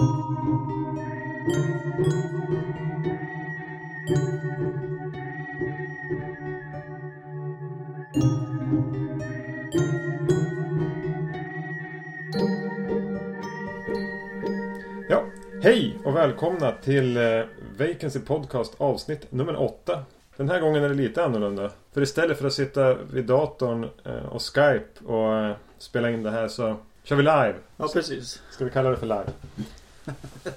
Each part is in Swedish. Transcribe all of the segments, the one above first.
Ja, hej och välkomna till eh, Vacancy Podcast avsnitt nummer 8. Den här gången är det lite annorlunda. För istället för att sitta vid datorn eh, och Skype och eh, spela in det här så kör vi live. Ja, precis. Ska vi kalla det för live?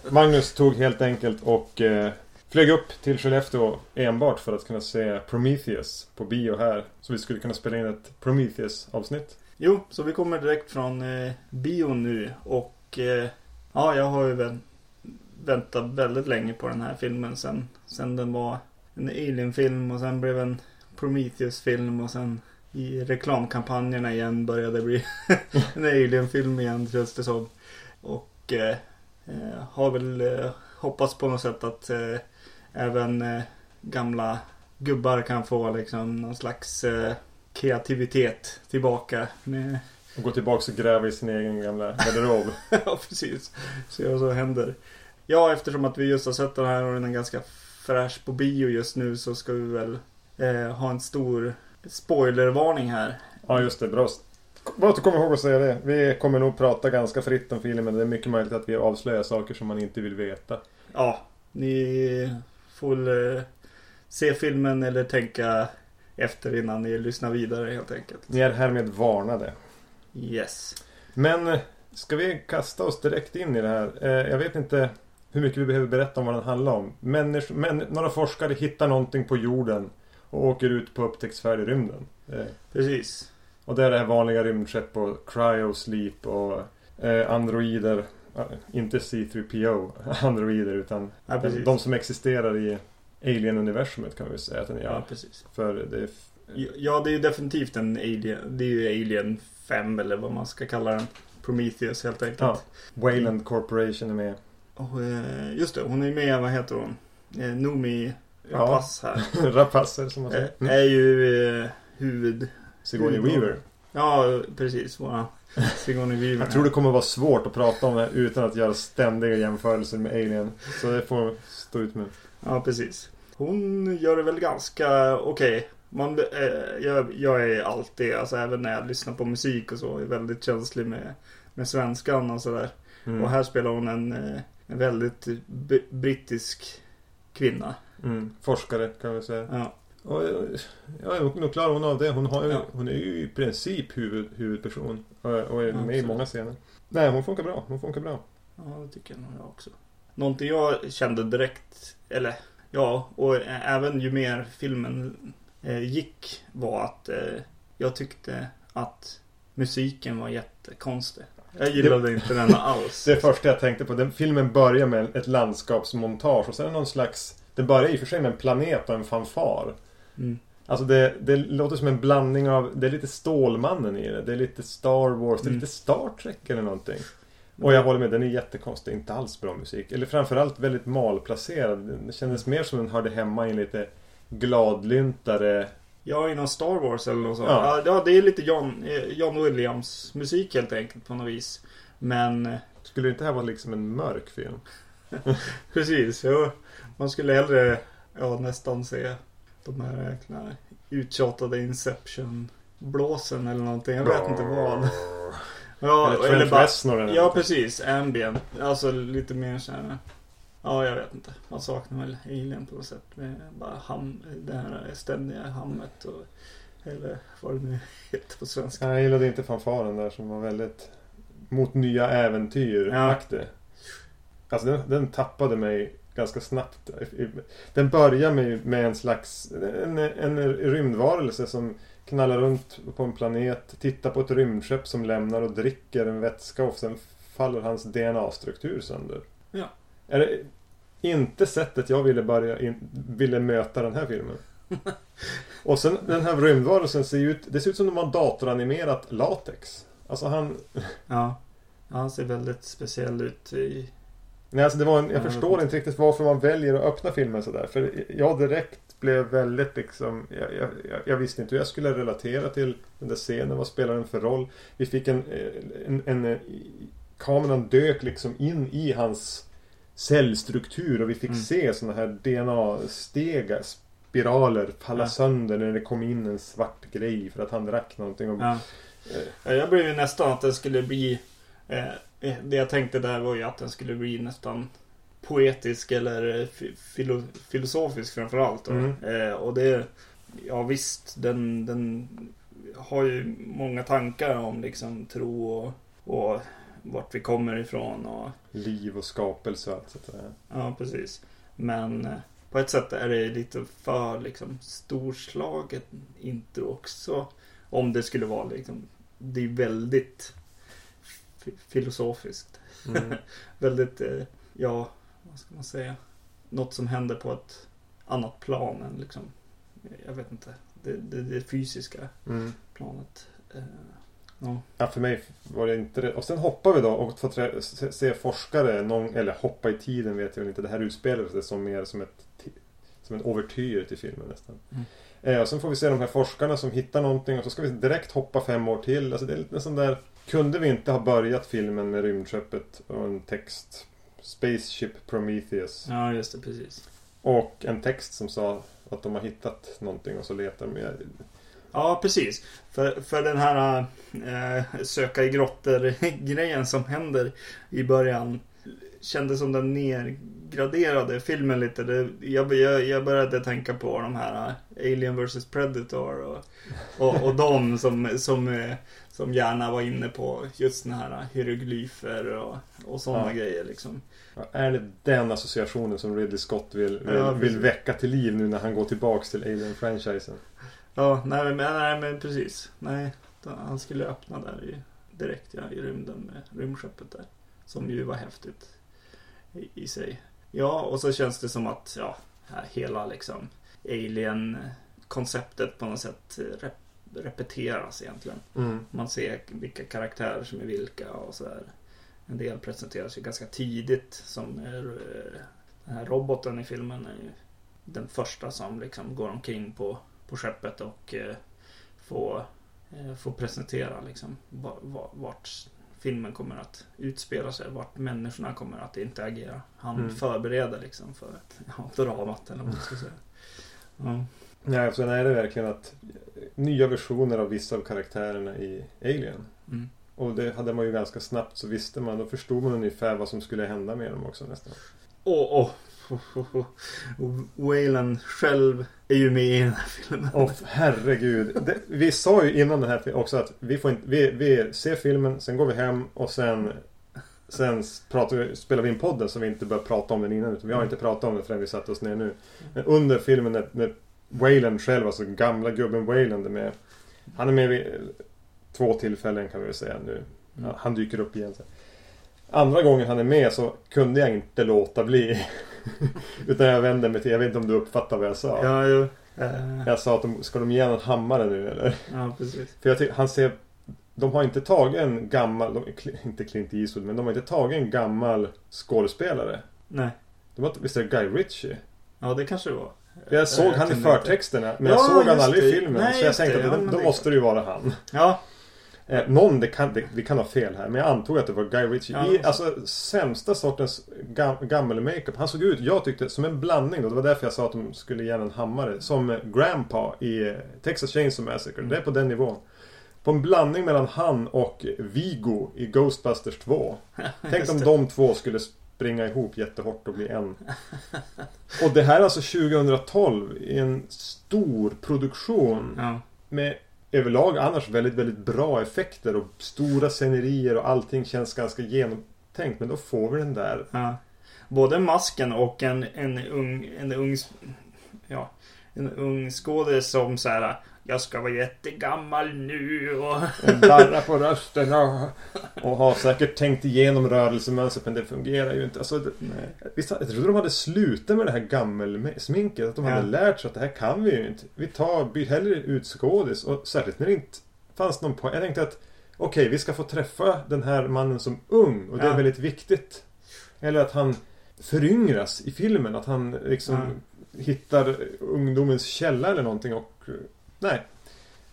Magnus tog helt enkelt och eh, flög upp till Skellefteå enbart för att kunna se Prometheus på bio här. Så vi skulle kunna spela in ett Prometheus avsnitt. Jo, så vi kommer direkt från eh, bio nu och eh, ja, jag har ju väl väntat väldigt länge på den här filmen sen, sen den var en Alien-film och sen blev en Prometheus-film och sen i reklamkampanjerna igen började det bli en Alien-film igen känns det som. Och eh, eh, har väl eh, hoppats på något sätt att eh, även eh, gamla gubbar kan få liksom någon slags eh, kreativitet tillbaka. Med... Och gå tillbaka och gräva i sin egen gamla garderob. ja, precis. Se vad som händer. Ja, eftersom att vi just har sett den här och den är ganska fräsch på bio just nu så ska vi väl eh, ha en stor spoilervarning här. Ja just det, bra. Bra att du kommer ihåg att säga det. Vi kommer nog prata ganska fritt om filmen. Det är mycket möjligt att vi avslöjar saker som man inte vill veta. Ja, ni får väl eh, se filmen eller tänka efter innan ni lyssnar vidare helt enkelt. Ni är härmed varnade. Yes. Men eh, ska vi kasta oss direkt in i det här? Eh, Jag vet inte hur mycket vi behöver berätta om vad den handlar om. Människ men, några forskare hittar någonting på jorden och åker ut på upptäcktsfärd i rymden. Precis. Och det är det här vanliga rymdskepp och cryosleep och eh, androider. eh, Inte C3PO androider utan Ja, de som existerar i Alien-universumet kan vi säga att den Ja, gör. precis. För det Ja, det är ju definitivt en Alien. Det är ju Alien 5 eller vad man ska kalla den. Prometheus helt enkelt. Ja. Wayland Corporation är med. Och, eh, just det, hon är med, vad heter hon? Eh, Noomi Ja. Rapace här. Rapasser som man säger. Är ju huvud... Sigourney Weaver. Ja, precis. Våra Sigourney Weaver. Jag tror det kommer vara svårt att prata om det utan att göra ständiga jämförelser med Alien. Så det får stå ut med. Ja, precis. Hon gör det väl ganska okej. Man, eh, jag, jag är alltid, alltså även när jag lyssnar på musik och så, är väldigt känslig med, med svenskan och sådär. Mm. Och här spelar hon en, eh, en väldigt brittisk kvinna. Mm. Forskare kan vi säga. Ja, Eh, ja, nog- klarar hon av det. Hon, har ju, Ja. hon är ju i princip huvud, huvudperson. Och, är Ja, med i många scener. Nej, hon funkar bra. Hon funkar bra. ja, det tycker jag nog jag också. Någonting jag kände direkt, eller ja, och även ju mer filmen eh, gick var att eh, jag tyckte att musiken var jättekonstig. Jag gillade inte den alls. Det första jag tänkte på. Den filmen börjar med ett landskapsmontage och sen någon slags... Det börjar i och för sig med en planet och en fanfar. Mm. Alltså det, det låter som en blandning av... Det är lite Stålmannen i det. Det är lite Star Wars. Det är Mm. lite Star Trek eller någonting. Och jag håller med, den är jättekonstig. Inte alls bra musik. Eller framförallt väldigt malplacerad. Det kändes mer som den hörde hemma i en lite gladlyntare... Ja, inom Star Wars eller något sånt. Ja. Ja, det är lite John, eh, John Williams musik helt enkelt på något vis. Men eh, Skulle inte det här vara liksom en mörk film? precis, jo, man skulle hellre ja, nästan se de här jäkla uttjatade Inception-blåsen eller någonting. Jag vet inte vad. Ja, Eller eller Ja, någonting. precis. Ambient. Alltså lite mer så här. Ja, jag vet inte. Man saknar väl Alien på något sätt. Med bara ham, det här ständiga hammet och eller vad det nu heter på svenska. Jag gillade inte fanfaren där som var väldigt mot nya äventyr-aktig. Alltså den, den tappade mig ganska snabbt. Den börjar med, med en slags en, en rymdvarelse som knallar runt på en planet, tittar på ett rymdskepp som lämnar och dricker en vätska och sen faller hans DNA-struktur sönder. Ja. Är det inte sättet jag ville börja in, ville möta den här filmen? Och sen den här rymdvarelsen ser ju ut, det ser ut som de har datoranimerat latex. Alltså han, Ja. Han ser väldigt speciell ut i... nej alltså det var en, jag Ja, förstår inte riktigt varför man väljer att öppna filmen sådär. För jag direkt blev väldigt liksom, jag, jag, jag- visste inte hur jag skulle relatera till den där scenen. Vad spelar den för roll? Vi fick en, en, en, kameran dök liksom in i hans cellstruktur och vi fick Mm. se sådana här DNA-stegar, spiraler falla Ja. sönder när det kom in en svart grej för att han drack någonting. Och, Ja. Ja, Jag blev ju nästan att den skulle bli... Eh, eh, det jag tänkte där var ju att den skulle bli nästan poetisk eller eh, fi- filo, filosofisk framförallt. Mm. Eh, och det... Ja visst, den, den har ju många tankar om liksom tro och, och vart vi kommer ifrån och Liv och skapelse och allt sånt där. Ja, precis. Men på ett sätt är det lite för liksom storslaget intro också. Om det skulle vara liksom. Det är väldigt filosofiskt. Mm. Väldigt, eh, ja, vad ska man säga? Något som händer på ett annat plan än liksom, jag vet inte, det, det, det fysiska Mm. planet. Eh, ja. Ja, för mig var det inte det. Och sen hoppar vi då och får se, se forskare, någon, eller hoppa i tiden vet jag inte. Det här utspelar sig som mer som ett som en overtyr till filmen nästan. Mm. Eh, och sen får vi se de här forskarna som hittar någonting och så ska vi direkt hoppa fem år till. Alltså det är lite sån där... Kunde vi inte ha börjat filmen med rymdskeppet och en text? Spaceship Prometheus. ja, just det, precis. Och en text som sa att de har hittat någonting och så letar de. Ja, precis. För, för den här eh, söka i grottor-grejen som händer i början kändes som den nergraderade filmen lite. Det, jag, jag, jag började tänka på de här eh, Alien vs Predator och, och, och de som, som, eh, som gärna var inne på just såna här hieroglyfer och, och sådana Ja. grejer liksom. Ja, Är det den associationen som Ridley Scott vill, vill, Ja, vill väcka till liv nu när han går tillbaks till Alien-franchisen? Ja, nej men, nej, men precis. Nej, han skulle öppna där i, direkt ja, i rymden med rymdskeppet där. Som ju var häftigt i, i sig. Ja, och så känns det som att ja, hela liksom Alien-konceptet på något sätt rep, repeteras egentligen. Mm. Man ser vilka karaktärer som är vilka och så där. En del presenteras ju ganska tidigt som är, eh, den här roboten i filmen är ju den första som liksom går omkring på, på skeppet och eh, får, eh, får presentera liksom va- va- vart filmen kommer att utspela sig, vart människorna kommer att interagera. Han Mm. förbereder liksom för ja, dramat eller vad man ska säga. Ja. Nej, sen är det verkligen att nya versioner av vissa av karaktärerna i Alien. Mm. Och det hade man ju ganska snabbt så visste man, då förstod man ungefär vad som skulle hända med dem också nästan. Och, och, och Wayland själv är ju med i den här filmen. Åh herregud. Det, vi sa ju innan den här filmen också att vi, får inte, vi, vi ser filmen, sen går vi hem och sen Sen pratar vi, spelar vi in podden så vi inte börjar prata om den innan. Utan vi har inte pratat om den förrän vi satte oss ner nu. Men under filmen när, när Wayland själv, alltså gamla gubben Wayland är med. Han är med vid eh, två tillfällen kan vi väl säga nu. Ja, han dyker upp igen sen. Andra gången han är med så kunde jag inte låta bli. Utan jag vände mig till, jag vet inte om du uppfattar vad jag sa. Ja, jo. Eh, Jag sa att de, ska de ge en hammare nu eller? ja, precis. För jag tycker, han ser... De har inte tagit en gammal, de, inte Clint Eastwood, men de har inte tagit en gammal skådespelare. Nej. De har, visst är det Guy Ritchie? Ja, det kanske det var. Jag såg Eh, han i förtexterna, men Ja, jag såg han aldrig i det. filmen. Nej, så jag tänkte det. att Ja, det, då det- måste det ju vara han. Ja. Eh, någon, det kan, det, vi kan ha fel här, men jag antog att det var Guy Ritchie. Ja. I alltså sämsta sortens gam, gammel-makeup. Han såg ut, jag tyckte, som en blandning då. Det var därför jag sa att de skulle ge en hammare. Som Grandpa i eh, Texas Chainsaw Massacre. Mm. Det är på den nivån. På en blandning mellan han och Vigo i Ghostbusters 2. Tänk om det. de två skulle springa ihop jättehårt och bli en. Och det här är alltså 2012 i en stor produktion. Ja. Med överlag annars väldigt, väldigt bra effekter och stora scenerier och allting känns ganska genomtänkt. Men då får vi den där. ja. Både masken och en, en ung, en ung, ja, en ung skådis som så här. Jag ska vara jättegammal nu och... Darra på rösten och, och har säkert tänkt igenom rörelsemönstret men det fungerar ju inte. Alltså, det, visst, jag trodde de hade slutat med det här gammelsminket. Att de hade Ja. lärt sig att det här kan vi ju inte. Vi tar, byt hellre ut skådis. Och särskilt när det inte fanns någon poäng. Jag tänkte att okej, vi ska få träffa den här mannen som ung. Och det är Ja. väldigt viktigt. Eller att han föryngras i filmen. Att han liksom hittar ungdomens källa eller någonting. Och nej.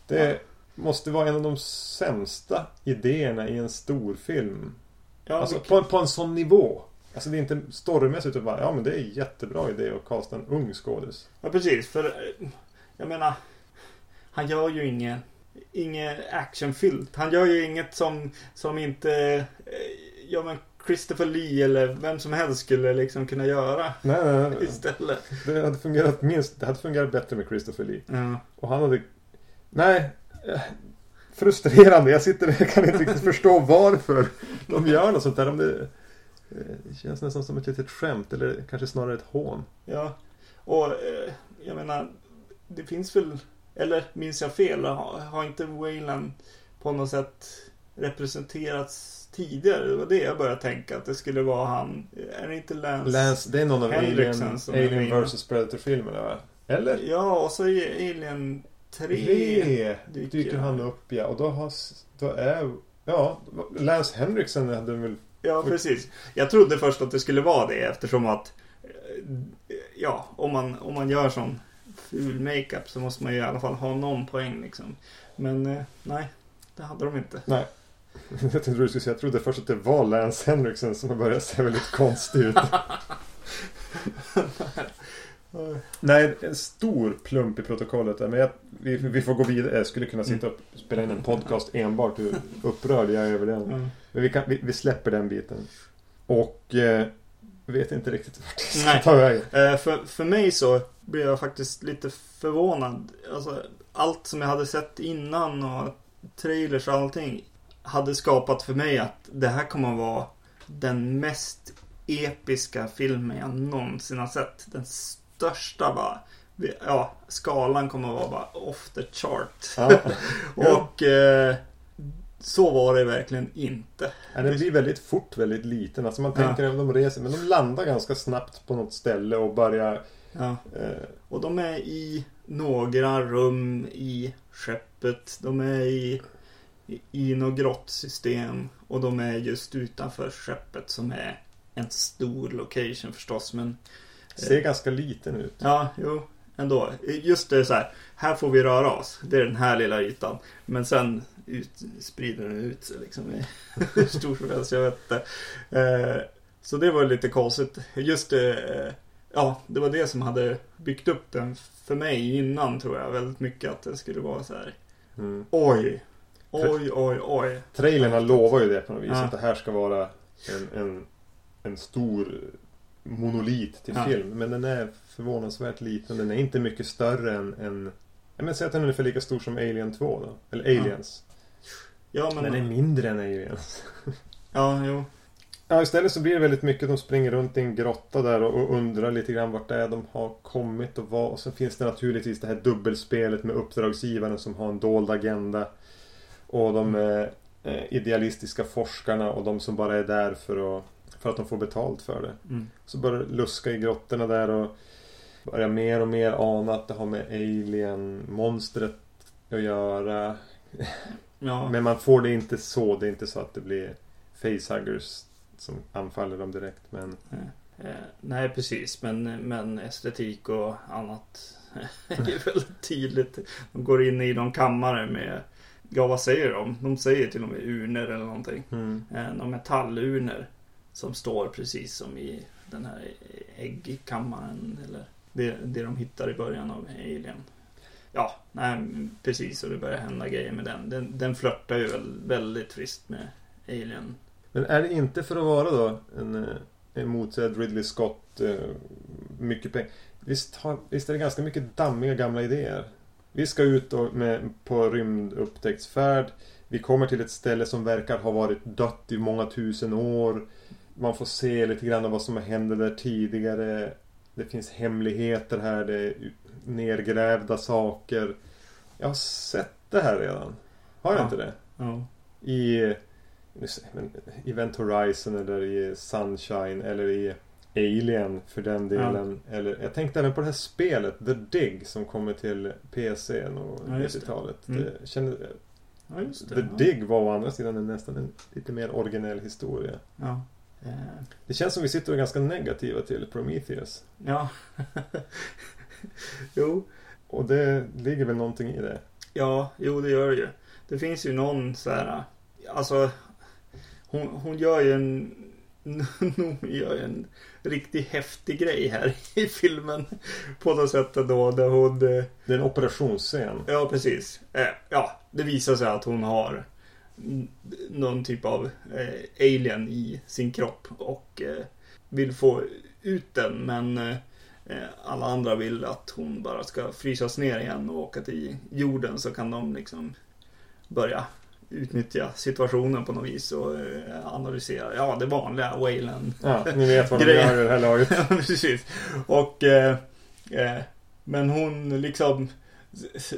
Det måste vara en av de sämsta idéerna i en storfilm. Ja, alltså på, på en sån nivå. Alltså det är inte storymässigt utan bara, ja men det är en jättebra idé att kasta en ung skådis. Ja precis, för eh, jag menar Han gör ju inget Inget actionfyllt. Han gör ju inget som Som inte eh, Ja men Christopher Lee eller vem som helst skulle liksom kunna göra. Nej, nej, nej. Istället. Det hade fungerat minst, det hade fungerat bättre med Christopher Lee. Ja. Och han hade... Nej. eh, Frustrerande. Jag sitter och kan inte riktigt förstå varför de gör något sånt där. Om det, eh, det känns nästan som ett litet skämt eller kanske snarare ett hån. Ja. Och eh, jag menar Det finns väl Eller minns jag fel? Har inte Wayland på något sätt representerats tidigare? Det var det jag började tänka att det skulle vara han. Är det inte Lance? Lance, det är någon av Henriksen Alien, som Alien vs Predator-filmerna va? Eller? Ja, och så är Alien 3. Tre dyker dyker han upp ja. Och då har... Då är... Ja, Lance Henriksen hade väl... Ja, precis. Jag trodde först att det skulle vara det eftersom att eh, Ja, om man, om man gör sån ful makeup så måste man ju i alla fall ha någon poäng liksom. Men eh, nej, det hade de inte. Nej. Jag trodde du skulle säga, jag trodde först att det var Lance Henriksen som började se väldigt konstig ut. Nej, en stor plump i protokollet där. Men jag, vi, vi får gå vidare. Jag skulle kunna sitta och spela in en podcast enbart hur upprörd jag är över den. Mm. Men vi, kan, vi, vi släpper den biten. Och eh, vet inte riktigt vart det ska Nej. ta vägen. Eh, för, för mig så blev jag faktiskt lite förvånad. Alltså, allt som jag hade sett innan och trailers och allting hade skapat för mig att det här kommer att vara den mest episka filmen jag någonsin har sett. Den största bara. Ja, skalan kommer att vara bara off the chart. Ja. och eh, så var det verkligen inte. Ja, den blir väldigt fort väldigt liten. Alltså man Ja. tänker att de reser, men de landar ganska snabbt på något ställe och börjar... Ja. Eh, Och de är i några rum i skeppet. De är i, i, något grottsystem. Och de är just utanför skeppet som är en stor location förstås. Men ser ganska liten ut. ja, jo, ändå. Just det så här. Här får vi röra oss. Det är den här lilla ytan. Men sen ut, sprider den ut sig liksom. i- Hur stor som helst, jag vet inte. Eh, så det var lite konstigt. Just det. Eh, ja, det var det som hade byggt upp den för mig innan tror jag. Väldigt mycket att det skulle vara så här. Mm. Oj. Oj, oj, oj. Trailerna lovar ju det på något vis. Ja. Att det här ska vara en, en, en stor monolit till Ja. film. Men den är förvånansvärt liten. Den är inte mycket större än... än jag menar, säg att den är ungefär lika stor som Alien 2 då. Eller Aliens. Ja, men. Den är mindre än Aliens. Ja, jo. Ja, istället så blir det väldigt mycket de springer runt i en grotta där och, och undrar lite grann vart det är de har kommit och vad. Och så finns det naturligtvis det här dubbelspelet med uppdragsgivaren som har en dold agenda. Och de eh, eh, idealistiska forskarna och de som bara är där för att, för att de får betalt för det. Mm. Så börjar luska i grottorna där och börjar mer och mer ana att det har med alien-monstret att göra. Ja. Men man får det inte så. Det är inte så att det blir facehuggers som anfaller dem direkt. Men Eh, nej, precis. Men, men estetik och annat är väldigt tydligt. De går in i någon kammare med, ja vad säger de? De säger till och med urner eller någonting. mm. Eh, några metallurner som står precis som i den här äggkammaren. Eller det, det de hittar i början av Alien. Ja, nej, precis. Och det börjar hända grejer med den. Den, den flörtar ju väl väldigt friskt med Alien. Men är det inte för att vara då en, eh, en motsedd Ridley Scott eh, mycket pengar. Visst, har, visst är det ganska mycket dammiga gamla idéer. Vi ska ut med, på rymdupptäcktsfärd. Vi kommer till ett ställe som verkar ha varit dött i många tusen år. Man får se lite grann av vad som hände där tidigare. Det finns hemligheter här. Det är nergrävda saker. Jag har sett det här redan. Har jag Ja. inte det? Ja. I Event Horizon eller i Sunshine eller i Alien för den delen. Eller, jag tänkte även på det här spelet The Dig som kommer till PC och Ja, just det. 90-talet. Mm. Kände, ja, just det. The ja. Dig var å andra sidan en, nästan en lite mer originell historia. Ja. Eh, Det känns som vi sitter och är ganska negativa till Prometheus. Ja. jo. Och det ligger väl någonting i det. Ja, jo det gör det ju. Det finns ju någon så här. Alltså. hon, hon gör ju en Noomi gör ju en riktigt häftig grej här i filmen. På något sätt då där hon... Det är en operationsscen. Ja, precis. Eh, ja, det visar sig att hon har någon typ av eh, alien i sin kropp och eh, vill få ut den men eh, alla andra vill att hon bara ska frysas ner igen och åka till jorden så kan de liksom börja utnyttja situationen på något vis och eh, analysera. Ja, det vanliga Wayland. Ja, ni vet vad de gör i det här laget. Precis. Och eh, eh, men hon liksom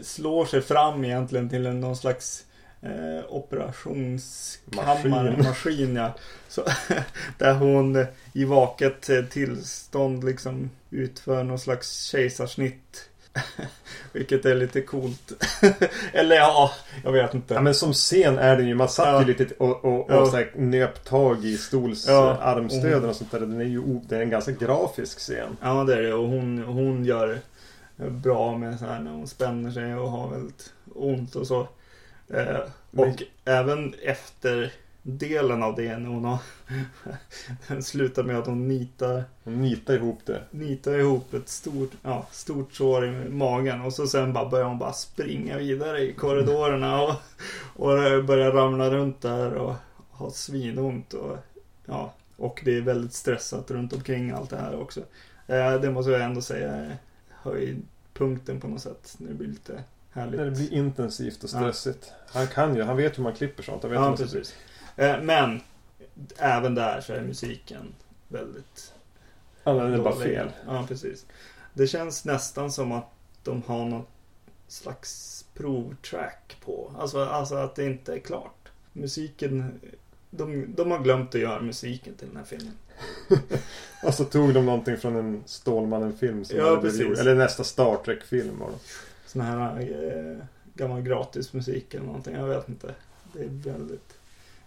slår sig fram egentligen till en, någon slags eh, operationskammare, maskin, maskin ja. Så, där hon i vaket tillstånd liksom utför någon slags kejsarsnitt Vilket är lite coolt. Eller ja, jag vet inte. Ja, men som scen är det ju. Man satt ja. ju lite och, och, och ja. så här, nöp tag i stols ja. armstöden och sånt där. Den är ju det är en ganska grafisk scen. Ja, det är det. Och hon, hon gör bra med så här när hon spänner sig och har väldigt ont och så. Eh, och men... även efter delen av det när hon har Den slutar med att hon nitar Hon nitar ihop det Nitar ihop ett stort, ja, stort sår i magen och så sen bara börjar hon bara springa vidare i korridorerna och, och börjar ramla runt där och ha svinont och ja, och det är väldigt stressat runt omkring allt det här också. Eh, det måste jag ändå säga höjdpunkten på något sätt. Det blir lite härligt. När det blir intensivt och stressigt. Ja. Han kan ju, han vet hur man klipper sånt. Han vet ja, precis. Eh, men även där så är musiken väldigt Ja, den är bara fel. Ja, precis. Det känns nästan som att de har något slags provtrack på. Alltså, alltså att det inte är klart. Musiken de, de har glömt att göra musiken till den här filmen. och så tog de någonting från en Stålmannen-film. ja, precis. Eller nästa Star Trek-film. Sån här eh, gammal gratismusik eller någonting. Jag vet inte. Det är väldigt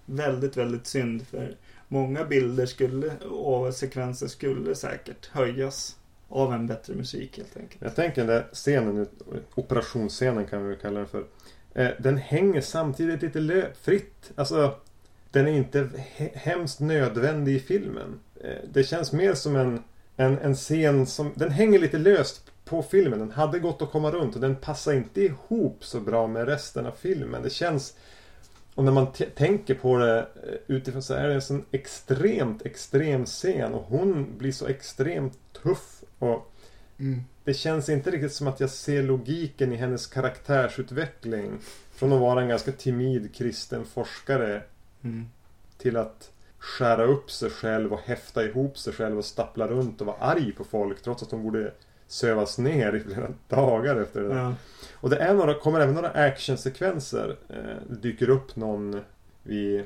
väldigt, väldigt synd. För många bilder skulle, och sekvenser skulle säkert höjas av en bättre musik helt enkelt. Jag tänker den där scenen, operationsscenen kan vi väl kalla den för. Eh, den hänger samtidigt lite fritt. Alltså, den är inte hemskt nödvändig i filmen. Eh, det känns mer som en, en, en scen som, den hänger lite löst på filmen. Den hade gått att komma runt och den passar inte ihop så bra med resten av filmen. Det känns och när man tänker på det eh, utifrån så är det en sån extremt extrem scen och hon blir så extremt tuff. Och mm. Det känns inte riktigt som att jag ser logiken i hennes karaktärsutveckling. Från att vara en ganska timid kristen forskare mm. till att skära upp sig själv och häfta ihop sig själv och stappla runt och vara arg på folk trots att hon borde sövas ner i flera dagar efter det där. Ja. Och det är några, kommer även några actionsekvenser. Eh, det dyker upp någon vid,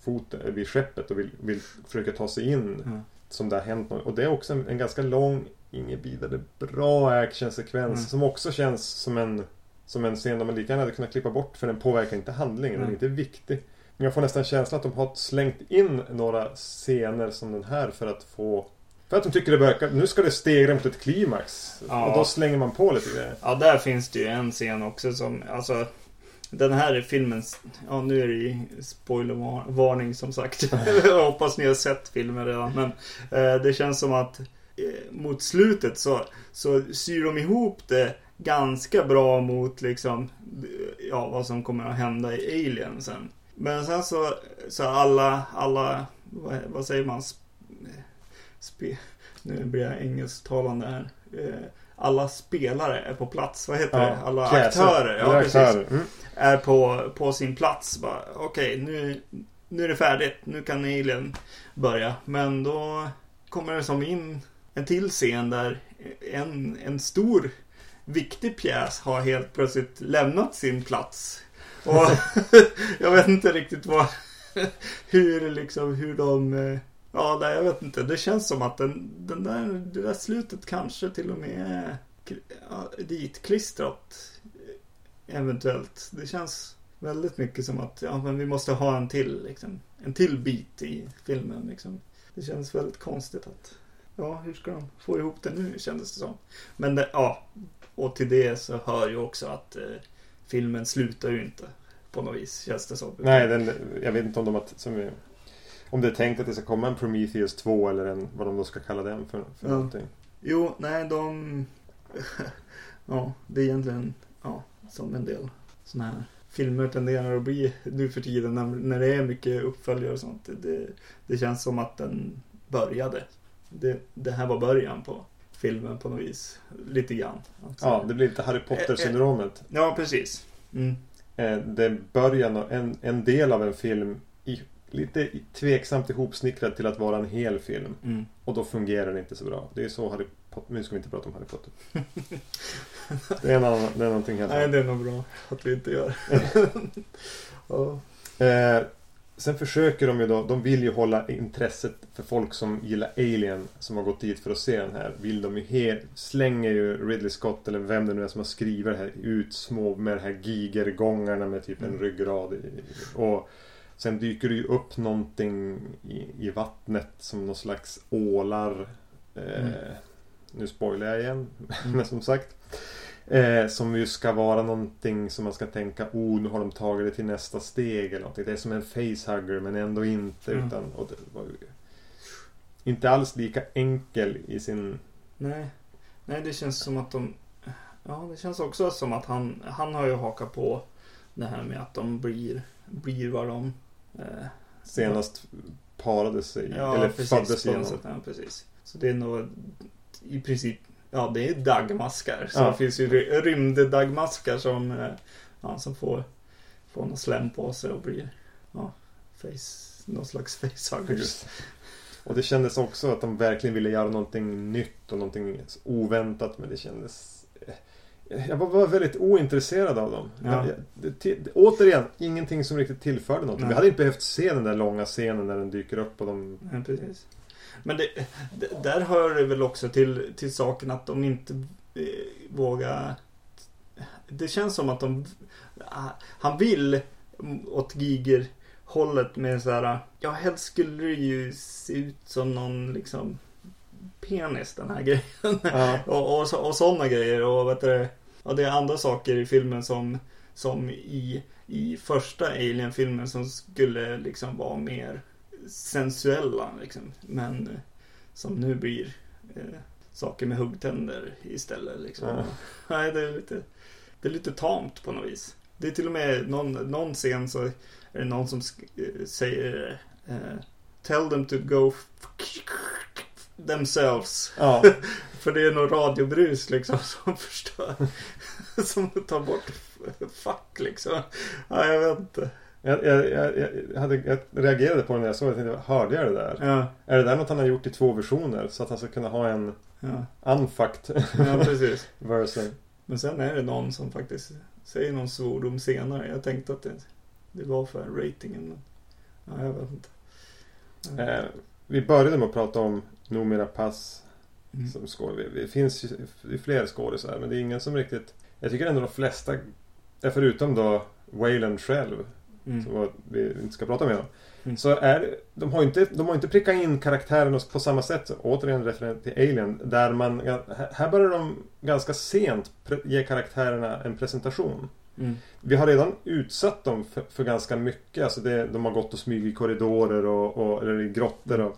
fot, eh, vid skeppet och vill, vill försöka ta sig in. Mm. Som det har hänt något. Och det är också en, en ganska lång, ingen vidare bra actionsekvens. Mm. Som också känns som en, som en scen där man lika gärna hade kunnat klippa bort. För den påverkar inte handlingen, mm. den är inte viktig. Men jag får nästan känslan att de har slängt in några scener som den här för att få för att de tycker det börjar, nu ska det stegra mot ett klimax. Ja. Och då slänger man på lite grejer. Ja, där finns det ju en scen också som, alltså den här är filmens, ja nu är det ju spoilervarning som sagt. Jag hoppas ni har sett filmen redan. Men eh, det känns som att eh, mot slutet så, så syr de ihop det ganska bra mot liksom, ja vad som kommer att hända i Alien sen. Men sen så, så alla, alla, vad, vad säger man? Spe, nu blir jag engelsktalande här. Eh, alla spelare är på plats. Vad heter ja, det? Alla pjäser. aktörer. Ja, precis. Mm. Är på, på sin plats. Okej, okay, nu, nu är det färdigt. Nu kan Alien börja. Men då kommer det som in en till scen där en, en stor viktig pjäs har helt plötsligt lämnat sin plats. Och jag vet inte riktigt vad hur liksom hur de eh, Ja, nej, jag vet inte. Det känns som att den, den där, det där slutet kanske till och med är ditklistrat. Eventuellt. Det känns väldigt mycket som att ja, men vi måste ha en till, liksom, en till bit i filmen. Liksom. Det känns väldigt konstigt att Ja, hur ska de få ihop det nu kändes det som. Men det, ja, och till det så hör ju också att eh, filmen slutar ju inte på något vis känns det som. Nej, den, jag vet inte om de har, som vi om det är tänkt att det ska komma en Prometheus 2 eller en, vad de då ska kalla den för, för Ja. någonting. Jo, nej de... ja, det är egentligen ja, som en del sådana här filmer tenderar att bli nu för tiden när, när det är mycket uppföljare och sånt. Det, det, känns som att den började. Det, det här var början på filmen på något vis. Lite grann. Alltså. Ja, det blir lite Harry Potter-syndromet. ja, precis. Mm. Eh, det är början av en, en del av en film i, lite tveksamt ihopsnickrad till att vara en hel film. Mm. Och då fungerar det inte så bra. Det är så Harry Potter... Nu ska vi inte prata om Harry Potter. Det är, en annan, det är någonting helt Nej, annat. det är nog bra att vi inte gör. ja. Eh, sen försöker de ju då, de vill ju hålla intresset för folk som gillar Alien, som har gått dit för att se den här, vill de ju he- slänger ju Ridley Scott, eller vem det nu är som har skrivit det här, ut små med de här gigergångarna med typ en Mm. ryggrad. Och sen dyker det ju upp någonting i, i vattnet som någon slags ålar. Eh, Mm. Nu spoilar jag igen, men som sagt. Eh, som ju ska vara någonting som man ska tänka, oh nu har de tagit det till nästa steg eller någonting. Det är som en facehugger men ändå inte. Mm. Utan, och var inte alls lika enkel i sin... Nej. Nej, det känns som att de... Ja, det känns också som att han, han har ju hakat på det här med att de blir, blir vad de... Eh, senast parade sig ja, eller precis, föddes på något genom. sätt. Ja, precis. Så det är nog i princip... Ja, det är dagmaskar. Så Ja. det finns ju ry- rymddagmaskar som, eh, ja, som får, får någon slem på sig och blir... Ja, face, någon slags facehuggers. Och det kändes också att de verkligen ville göra någonting nytt och någonting oväntat men det kändes... Jag var, var väldigt ointresserad av dem. Ja. Jag, jag, det, till- återigen, ingenting som riktigt tillförde något. Nej. Vi hade inte behövt se den där långa scenen när den dyker upp och de... Ja, precis. Men det, d- där hör det väl också till, till saken att de inte eh, vågar... Det känns som att de... ah, Han vill åt Giger hållet med så här. Ja, helst skulle det ju se ut som någon liksom penis den här grejen. Ja, och, och, och sådana grejer. Och vet du, ja, det är andra saker i filmen som, som i, i första Alien-filmen som skulle liksom vara mer sensuella. Liksom. Men eh, som nu blir eh, saker med huggtänder istället. Liksom. Ja. Nej, det är lite, det är lite tamt på något vis. Det är till och med någon, någon scen så är det någon som eh, säger eh, Tell them to go themselves. ja. För det är nog radiobrus liksom som förstör. som tar bort fuck liksom. Ja, jag vet inte. Jag, jag, jag, jag, hade, jag reagerade på den när jag såg det. Jag tänkte, hörde jag det där? Ja, Är det där något han har gjort i två versioner? Så att han ska kunna ha en ja, unfucked ja precis. version. Men sen är det någon som faktiskt säger någon svordom senare. Jag tänkte att det, det var för ratingen. Men, ja, jag vet inte. Eh, vi började med att prata om Numera Pass Mm. som skådis. Det finns ju fler skådisar men det är ingen som riktigt... Jag tycker ändå de flesta, förutom då Wayland själv, Mm. som vi inte ska prata med om. Mm. Så är de har inte, de har inte prickat in karaktärerna på samma sätt. Så, återigen referent till Alien. Där man, här- börjar de ganska sent ge karaktärerna en presentation. Mm. Vi har redan utsatt dem för, för ganska mycket. Alltså det, de har gått och smugit i korridorer och, och, eller i grottor. Och,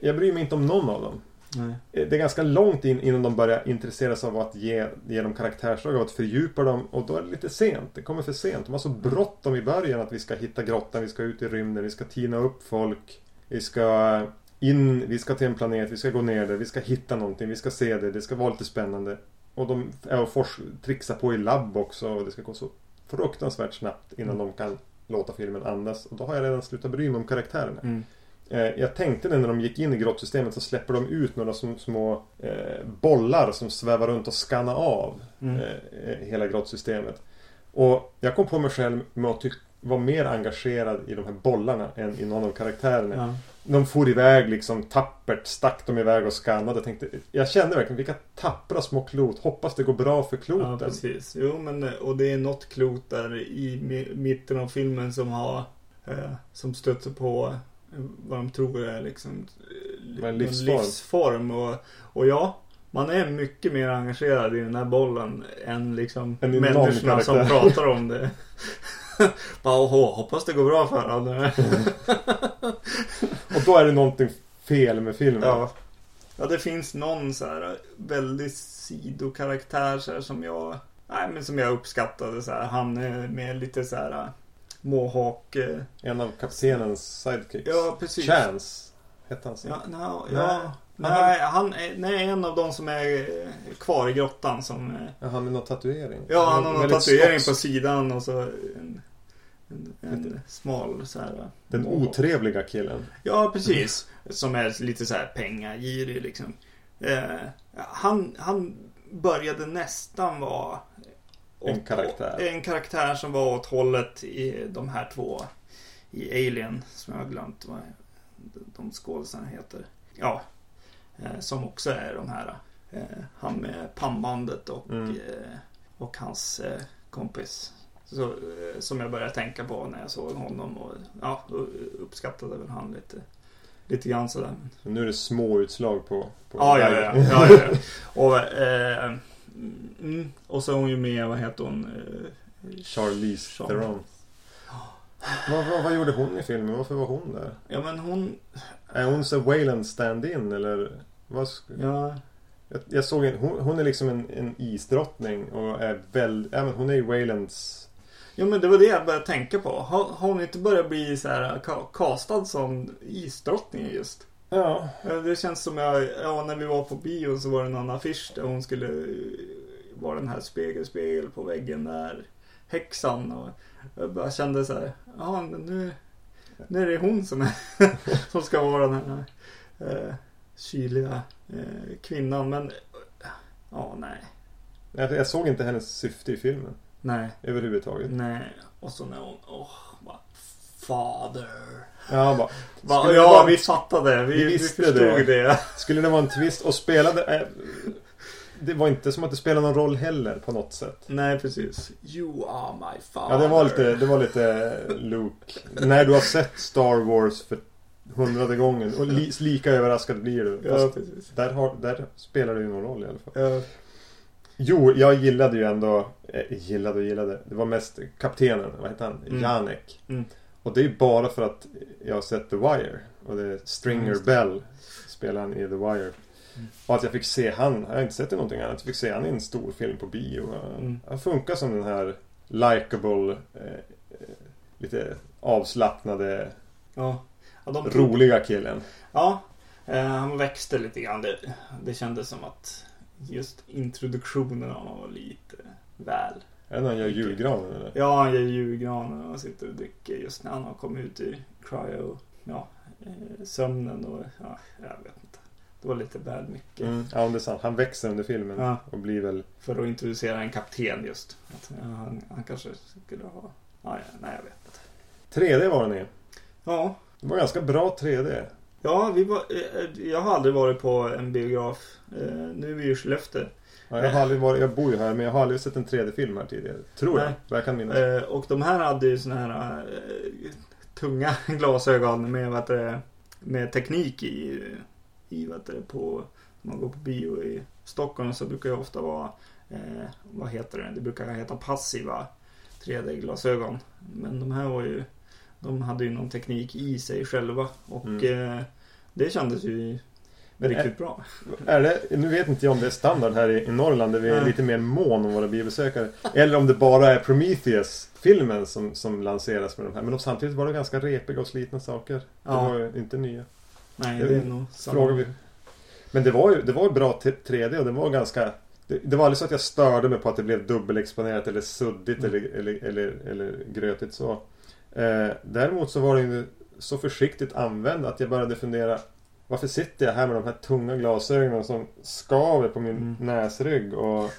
jag bryr mig inte om någon av dem. Nej. Det är ganska långt in innan de börjar intressera sig av att ge, ge dem karaktärsdrag och att fördjupa dem. Och då är det lite sent. Det kommer för sent. De har så bråttom i början att vi ska hitta grottan, vi ska ut i rymden, vi ska tina upp folk. Vi ska in, vi ska till en planet, vi ska gå ner där, vi ska hitta någonting, vi ska se det, det ska vara lite spännande. Och de är och fors, trixar på i labb också och det ska gå så fruktansvärt snabbt innan de kan låta filmen andas. Och då har jag redan slutat bry mig om karaktärerna. Mm. Eh, jag tänkte det när de gick in i grottsystemet så släpper de ut några som, små eh, bollar som svävar runt och skannar av Mm. eh, eh, hela grottsystemet. Och jag kom på mig själv med att vara mer engagerad i de här bollarna än i någon av karaktärerna. Ja. De for iväg liksom tappert, stack de iväg och skannade. Jag, tänkte, jag kände verkligen vilka tappra små klot. Hoppas det går bra för ja, kloten. precis. Jo, men eh, och det är något klot där i mi- mitten av filmen som har eh, som stöter på vad de tror är liksom eh, en någon livsform. livsform. Och, och ja, man är mycket mer engagerad i den här bollen än liksom Än människorna som pratar om det. Bara, åh, hoppas det går bra för honom. Och då är det någonting fel med filmen. ja. ja, det finns någon så här väldigt sidokaraktär så här, som jag Nej men som jag uppskattade så här. Han är med lite så här Mohawk. eh, En av kaptenens sidekicks. Ja precis. Chance. Hette han så? Ja, no, Nej. ja. Nej, han är nej, en av de som är eh, kvar i grottan som... eh, Ja, han med någon tatuering. Ja, han har någon tatuering skotsk. på sidan och så en, en, en smal så här. Den mohawk. otrevliga killen. Ja, precis. Som är lite så här pengagirig liksom. Eh, han, han började nästan vara En karaktär. En karaktär som var åt hållet i de här två i Alien som jag har glömt vad de skådisarna heter. Ja, eh, som också är de här. Eh, han med pannbandet och, Mm. eh, och hans kompis. Så, som jag började tänka på när jag såg honom och ja, uppskattade väl han lite. Lite grann sådär. Nu är det små utslag på... på Ja, ja, ja. ja, ja, ja. Och, eh, mm, och så är hon ju med, vad heter hon? Eh, Charlize Char- Theron. Vad, vad, vad gjorde hon i filmen? Varför var hon där? Ja men hon, Är hon så Wayland stand-in eller? Vad ja, jag, jag såg en, hon, hon är liksom en, en isdrottning och är väl, ja, men hon är ju Waylands ja men det var det jag började tänka på. Har, har hon inte börjat bli så här ka- castad som isdrottning just? Ja. Det känns som jag, ja när vi var på bio så var det någon affisch där hon skulle eh, vara den här spegel, spegel på väggen där. Häxan och jag bara kände så här, ja nu, nu är det hon som, är, som ska vara den här eh, kyliga eh, kvinnan. Men ja, nej, Jag, jag såg inte hennes syfte i filmen nej, överhuvudtaget. nej. Och så när hon, åh, bara, Father. Ja, bara, Va, ja, vara- vi fattade. Vi, Vi vi, visste förstod det. det. skulle det vara en twist och spelade... Eh, det var inte som att det spelade någon roll heller på något sätt. Nej, precis. You are my father. Ja, det var lite, det var lite Luke. När du har sett Star Wars för hundrade gången och li, lika överraskad blir du. Ja, Fast precis. där, har, där spelar det ju någon roll i alla fall. Ja, Jo, jag gillade ju ändå, eh, gillade och gillade, det var mest kaptenen, vad heter han? Mm. Janek. Mm. Och det är bara för att jag har sett The Wire. Och det är Stringer Mm, Bell spelar han i The Wire. Mm. Och att jag fick se han, jag har inte sett i någonting annat, jag fick se han i en stor film på bio. Mm. Han funkar som den här likable, eh, lite avslappnade, ja. ja, de roliga killen. Ja, eh, han växte lite grann. Det, det kändes som att just introduktionen av honom var lite väl. Är det när han gör julgranen eller? Ja, han gör julgranen och sitter och dricker just när han har kommit ut i cryo, ja, eh, sömnen och ja, jag vet inte. Det var lite väl mycket. Mm. Ja, det är sant. Han växer under filmen Ja. och blir väl... För att introducera en kapten just. Att, ja, han, han kanske skulle ha... Ja, nej, jag vet inte. 3D var den i. Ja, Det var ganska bra 3D. ja vi var, eh, jag har aldrig varit på en biograf. Eh, nu är vi i Skellefteå. Ja, jag, har aldrig varit, jag bor ju här men jag har aldrig sett en 3D-film här tidigare. Tror. Nej. Jag kan minnas. Eh, och de här hade ju såna här eh, tunga glasögon med, vad det, med teknik i, i vad det, på, när man går på bio i Stockholm så brukar det ofta vara, eh, vad heter det, det brukar heta passiva 3D-glasögon. Men de här var ju, de hade ju någon teknik i sig själva och Mm. eh, det kändes ju Men riktigt bra. Är det, nu vet inte jag om det är standard här i, i Norrland där vi är lite mer mån om våra biobesökare. Eller om det bara är Prometheus-filmen som, som lanseras med de här. Men de, samtidigt var det ganska repiga och slitna saker. Ja. De var ju inte nya. Nej, Jag det är nog. Frågar vi. Men det var ju det var bra t- 3D och det var ganska... Det, det var aldrig så att jag störde mig på att det blev dubbelexponerat eller suddigt Mm. eller, eller, eller, eller grötigt så. Eh, däremot så var det ju så försiktigt använd att jag började fundera varför sitter jag här med de här tunga glasögonen som skaver på min Mm. näsrygg och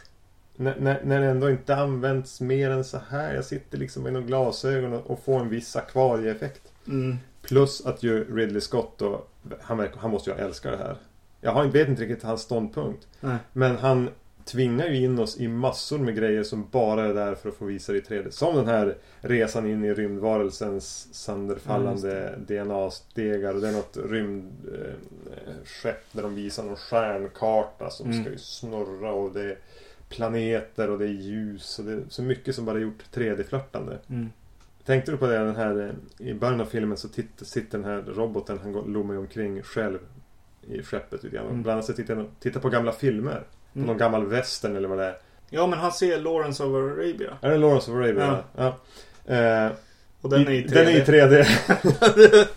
när, när, när det ändå inte används mer än så här. Jag sitter liksom med några glasögon och, och får en viss akvarieeffekt. Mm. Plus att ju Ridley Scott då, han, han måste ju älska det här. Jag vet inte riktigt hans ståndpunkt. Nej. Men han tvingar ju in oss i massor med grejer som bara är där för att få visa det i 3D. Som den här resan in i rymdvarelsens sönderfallande DNA-stegar. Och det är något rymdskepp där de visar någon stjärnkarta som Mm. ska ju snurra och det är planeter och det är ljus och det är så mycket som bara är gjort 3D-flörtande. Mm. Tänkte du på det den här eh, i början av filmen så titt, sitter den här roboten, han lommar omkring själv i skeppet lite grann. Mm. Bland annat så tittar tittar på gamla filmer. Mm. någon gammal western eller vad det är. Ja, men han ser Lawrence of Arabia. Är det Lawrence of Arabia? Ja. Eh, Och den är i 3D. Den är i 3D.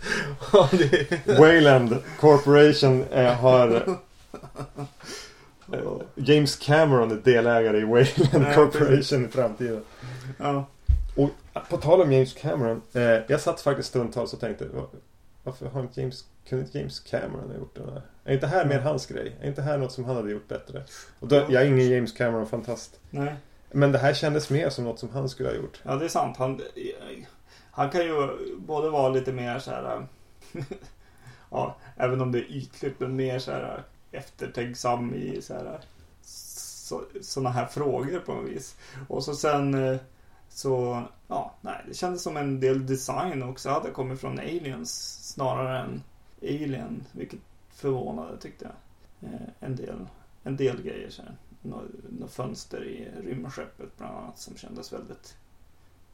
ja, det... Wayland Corporation eh, har... Eh, James Cameron är delägare i Wayland Ja, Corporation i framtiden. ja. Och på tal om James Cameron. Eh, jag satt faktiskt stundtals och tänkte "Va- Varför har inte James, kunde inte James Cameron ha gjort det där? Är inte här mer hans grej? Är inte här något som han hade gjort bättre? Och då, jag är ingen James Cameron-fantast. Nej. Men det här kändes mer som något som han skulle ha gjort. Ja, det är sant. Han, han kan ju både vara lite mer så här... ja, även om det är ytligt, men mer så här eftertänksam i så här så, såna här frågor på något vis. Och så sen så, ja, nej, det kändes som en del design också hade kommit från Aliens snarare än Alien, vilket förvånade tyckte jag. Eh, en del, en del grejer så här. Nå, nå fönster i rymdskeppet bland annat som kändes väldigt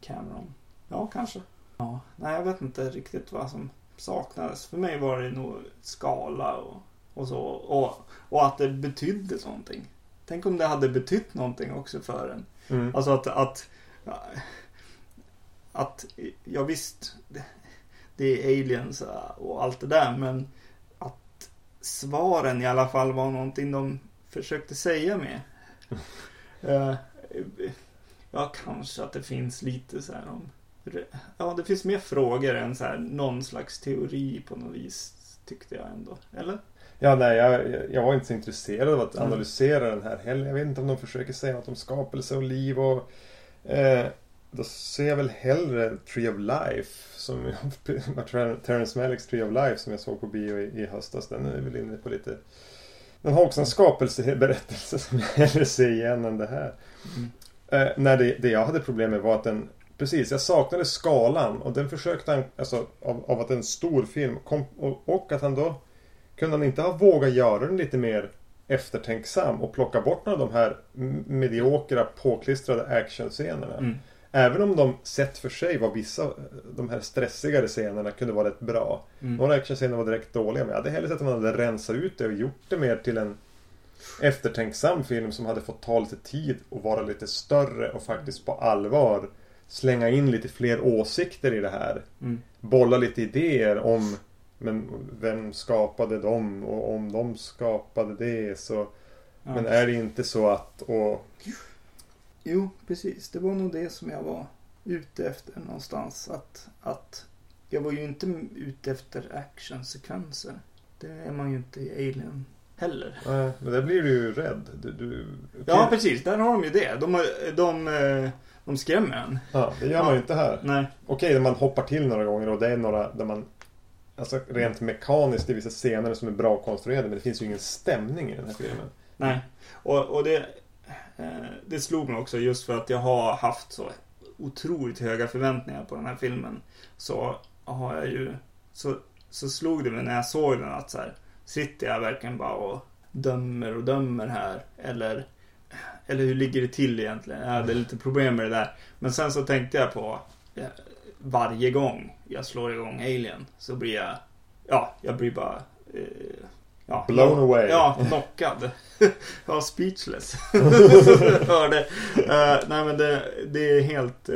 Cameron. Ja, kanske. Ja, nej, jag vet inte riktigt vad som saknades. För mig var det nog skala och, och så. Och, och att det betydde någonting. Tänk om det hade betytt någonting också för en. Mm. Alltså att, att, att ja visst, det, är aliens och allt det där, men att svaren i alla fall var någonting de försökte säga med. Eh, ja, kanske att det finns lite så här om Ja, det finns mer frågor än så här någon slags teori på något vis, tyckte jag ändå. Eller? Ja, nej, jag, jag var inte så intresserad av att Mm. analysera den här heller. Jag vet inte om de försöker säga något om skapelse och liv och... Eh, då ser jag väl hellre Tree of Life. Som Terrence Malicks Tree of Life som jag såg på bio i, i höstas. Den är väl inne på lite... Den har också en skapelseberättelse som jag hellre ser igen än det här. Mm. Eh, när det, det jag hade problem med var att den Precis, jag saknade skalan och den försökte han, alltså av, av att en stor film kom, och, och att han då kunde han inte ha vågat göra den lite mer eftertänksam och plocka bort några av de här mediokra påklistrade actionscenerna. Mm. Även om de sett för sig var vissa, de här stressigare scenerna kunde vara rätt bra. Mm. Några actionscener var direkt dåliga men jag hade hellre sett att man hade rensat ut det och gjort det mer till en eftertänksam film som hade fått ta lite tid och vara lite större och faktiskt på allvar slänga in lite fler åsikter i det här. Mm. Bolla lite idéer om men vem skapade dem och om de skapade det så Ja. Men är det inte så att och Jo, precis. Det var nog det som jag var ute efter någonstans. Att, att jag var ju inte ute efter actionsekvenser. Det är man ju inte i Alien heller. Nej, men där blir du ju rädd. Du, du, Ja, precis. Där har de ju det. De, de, de, de skrämmer en. ja, det gör man ju inte här. Nej. Okej, när man hoppar till några gånger och det är några där man Alltså rent mekaniskt i vissa scener som är bra konstruerade men det finns ju ingen stämning i den här filmen. Nej. Och, och det, eh, Eh, det slog mig också just för att jag har haft så otroligt höga förväntningar på den här filmen. Så har jag ju... Så, så slog det mig när jag såg den att så här, sitter jag verkligen bara och dömer och dömer här? Eller, eller hur ligger det till egentligen? Jag hade lite problem med det där. Men sen så tänkte jag på eh, varje gång jag slår igång Alien så blir jag... Ja, jag blir bara... Eh, ja, Blown away. Ja, knockad. ja, speechless. Hörde. Uh, nej men det, det är helt... eh,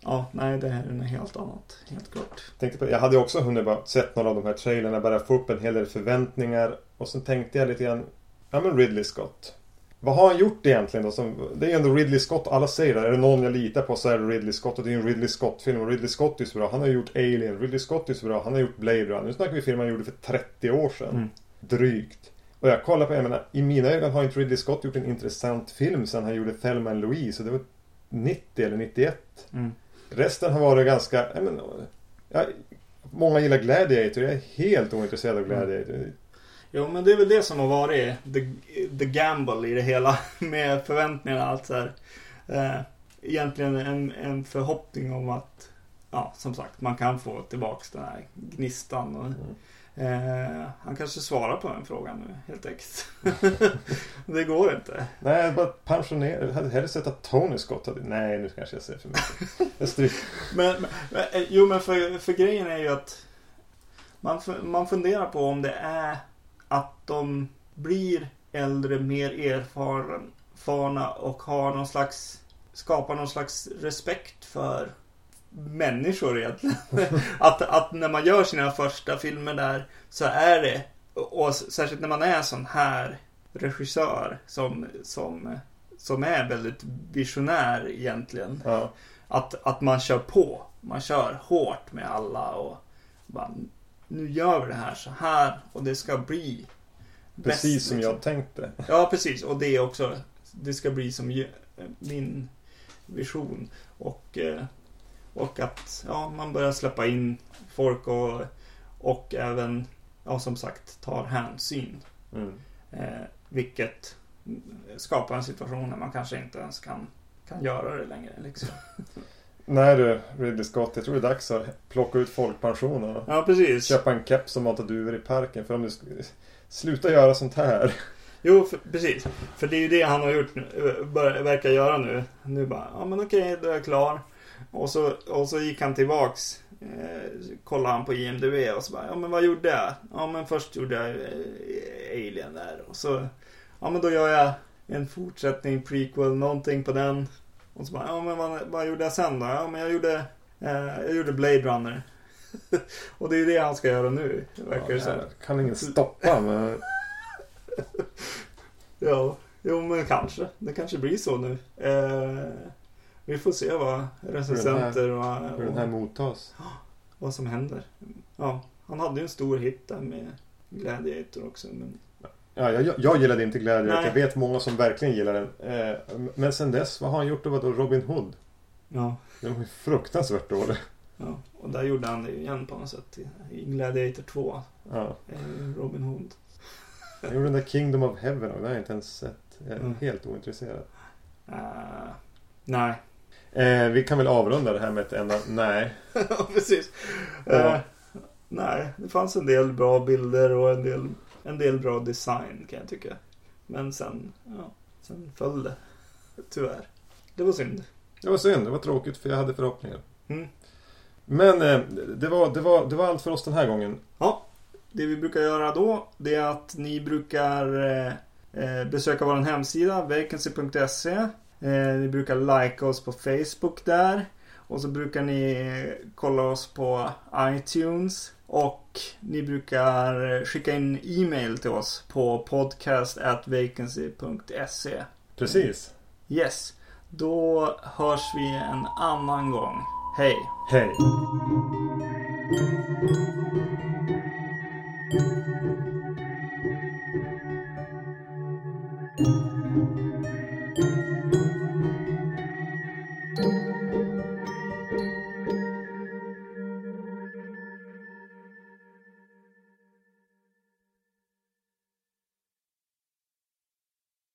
ja, nej det här är något helt annat. Helt klart. Tänkte på, jag hade också hunnit bara sett några av de här trailerna, börjat få upp en hel del förväntningar. Och sen tänkte jag lite grann, ja men Ridley Scott. Vad har han gjort egentligen då? Som, det är ju ändå Ridley Scott, alla säger det. Är det någon jag litar på så är det Ridley Scott. Och det är ju en Ridley Scott-film. Och Ridley Scott är så bra. Han har gjort Alien. Ridley Scott är så bra. Han har gjort Blade Runner. Nu snackar vi filmer han gjorde för 30 år sedan. Mm. Drygt. Och jag kollar på, jag menar, i mina ögon har inte Ridley Scott gjort en intressant film sen han gjorde Thelma Louise. Och det var 90 eller 91. Mm. Resten har varit ganska, jag men, ja, Många gillar Gladiator, jag är helt ointresserad av Gladiator. Jo, men det är väl det som har varit the, the gamble i det hela. Med förväntningarna och allt så här. Eh, egentligen en, en förhoppning om att, ja, som sagt, man kan få tillbaks den här gnistan. Och, Eh, han kanske svarar på den frågan nu helt enkelt. det går inte. Nej, bara pensionera. Jag hade hellre sett att Tony Scott hade... Nej, nu kanske jag säger för mycket. Jag men, men, eh, jo, men för, för grejen är ju att man, man funderar på om det är att de blir äldre, mer erfarna och har någon slags skapar någon slags respekt för människor egentligen. att, att när man gör sina första filmer där så är det, och särskilt när man är sån här regissör som, som, som är väldigt visionär egentligen. Ja. Att, att man kör på. Man kör hårt med alla och bara, nu gör vi det här så här och det ska bli Precis bäst, som liksom. jag tänkte. Ja, precis. Och det är också, det ska bli som min vision. Och, eh, och att ja, man börjar släppa in folk och, och även, ja, som sagt, tar hänsyn. Mm. Eh, vilket skapar en situation där man kanske inte ens kan, kan göra det längre. Liksom. Nej du, Ridley Scott. Jag tror det är dags att plocka ut folkpensionen. Ja, precis. Köpa en keps och mata duvor i parken. För om du sluta göra sånt här. Jo, för, precis. För det är ju det han har gjort nu, bör, verkar göra nu. Nu bara, ja men okej, då är jag klar. Och så, och så gick han tillbaks. Eh, kollade han på IMDB och så bara, ja men vad gjorde jag? Ja men först gjorde jag eh, Alien där. Och så, ja men då gör jag en fortsättning, prequel, någonting på den. Och så bara, ja men vad, vad gjorde jag sen då? Ja men jag gjorde, eh, jag gjorde Blade Runner. och det är det han ska göra nu, verkar det ja, Kan ingen stoppa men... ja, jo men kanske. Det kanske blir så nu. Eh, vi får se vad recensenter och, Hur den här mottas. Vad som händer. Ja, han hade ju en stor hit där med Gladiator också. Men... Ja, jag, jag gillade inte Gladiator. Nej. Jag vet många som verkligen gillar den. Eh, men sen dess, vad har han gjort? Då Robin Hood. Ja. Den var ju fruktansvärt dålig. Ja, och där gjorde han det igen på något sätt. I Gladiator 2. Ja. Robin Hood. Jag gjorde den där Kingdom of Heaven och den har jag inte ens sett. Jag är mm. helt ointresserad. Uh, nej. Eh, vi kan väl avrunda det här med ett enda nej. ja, precis. Ja. Uh, nej, det fanns en del bra bilder och en del, en del bra design kan jag tycka. Men sen, ja, sen föll det. Tyvärr. Det var synd. Det var synd. Det var tråkigt för jag hade förhoppningar. Mm. Men eh, det, var, det, var, det var allt för oss den här gången. Ja. Det vi brukar göra då, det är att ni brukar eh, eh besöka vår hemsida, vacancy.se. Eh, ni brukar likea oss på Facebook där. Och så brukar ni kolla oss på iTunes. Och ni brukar skicka in e-mail till oss på podcast@vacancy.se. Precis. Yes. Då hörs vi en annan gång. Hej. Hej.